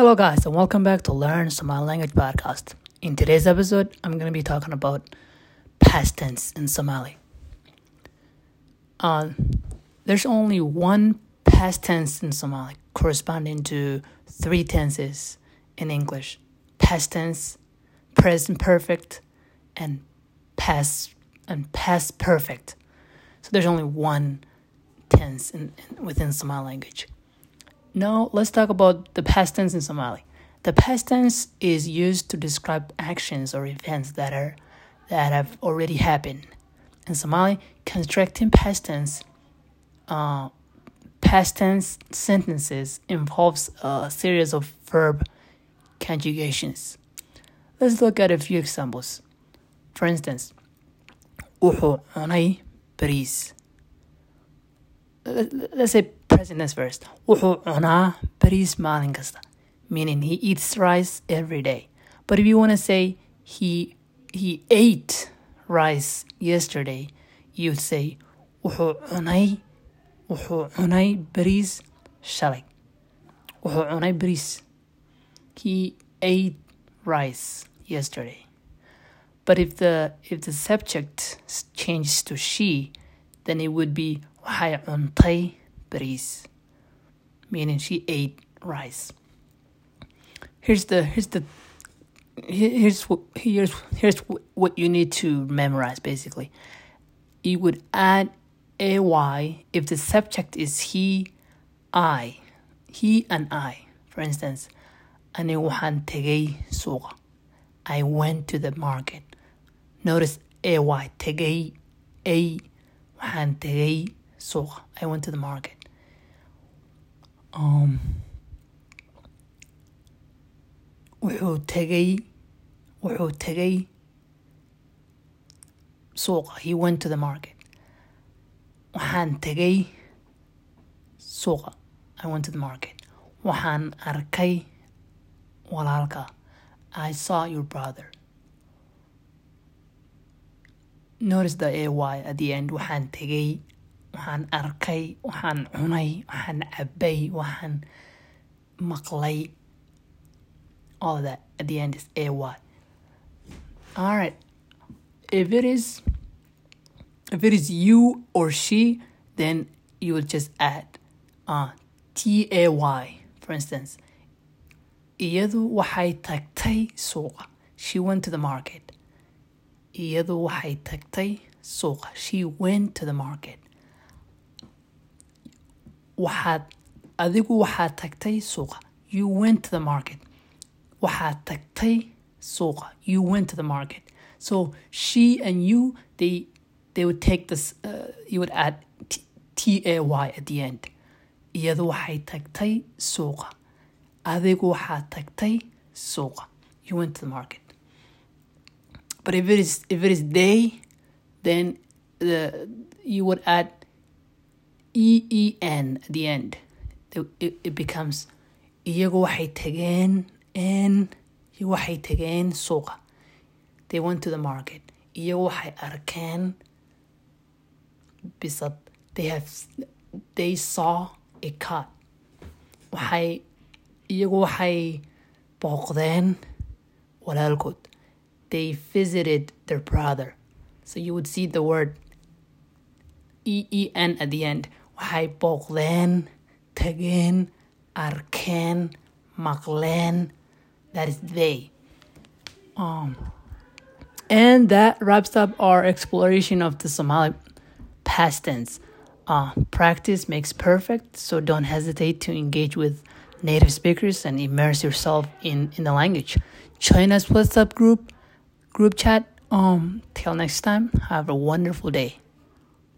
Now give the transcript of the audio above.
Hello, guys, and welcome back to Learn Somali Language Podcast. In today's episode, I'm going to be talking about past tense in Somali. Uh, there's only one past tense in Somali corresponding to three tenses in English past tense, present perfect, and past and past perfect. So there's only one tense in, in, within Somali language. Now let's talk about the past tense in Somali. The past tense is used to describe actions or events that are that have already happened. In Somali, constructing past tense uh, past tense sentences involves a series of verb conjugations. Let's look at a few examples. For instance, bariis. Let's say. Wuxuu cunaa bariis maalin kasta, meaning he eats rice every day. But if you want to say he he ate rice yesterday, you'd say wuxuu cunay wuxuu cunay bariis shalay. Wuxuu cunay bariis. He ate rice yesterday. But if the if the subject changes to she, then it would be waxay cuntay bariis, meaning she ate rice. Here's the here's the here's what here's here's what you need to memorize basically. You would add ay if the subject is he, I, he and I. For instance, ani waxaan tegay suuqa. I went to the market. Notice ay tegay a waxaan tegay suuqa. I went to the market. Wuxuu tegay wuxuu tegay suuqa. He went to the market. Waxaan tegay suuqa. I went to the market. Waxaan arkay walaalka. I saw your brother. Notice the ay at the end. Waxaan tegay, waxaan arkay, waxaan cunay, waxaan cabay, waxaan maqlay. All of that at the end is ay. Alright. If it is if it is you or she, then you will just add uh, T A Y, for instance. Iyadu waxay tagtay suuqa. She went to the market. Iyadu waxay tagtay suuqa. She went to the market. Waxaad adigu waxaad tagtay suuqa. You went to the market. Waxaad tagtay suuqa. You went to the market. So she and you, they they would take this. Uh, you would add T A Y at the end. Iyadu waxay tagtay suuqa. Adigu waxaad tagtay suuqa. You went to the market. But if it is if it is they, then the you would add E E N at the end. It, becomes iyagu waxay tageen en iyagu waxay tageen suuqa. They went to the market. Iyagu waxay arkeen bisad. They have they saw a cat. Waxay iyagu waxay booqdeen walaalkood. They visited their brother. So you would see the word E E N at the end. Waxay booqdeen, tageen, arkeen, maqleen. That is they. Um, and that wraps up our exploration of the Somali past tense. Uh, practice makes perfect, so don't hesitate to engage with native speakers and immerse yourself in, in the language. Join us WhatsApp group, group chat. Um, till next time, have a wonderful day.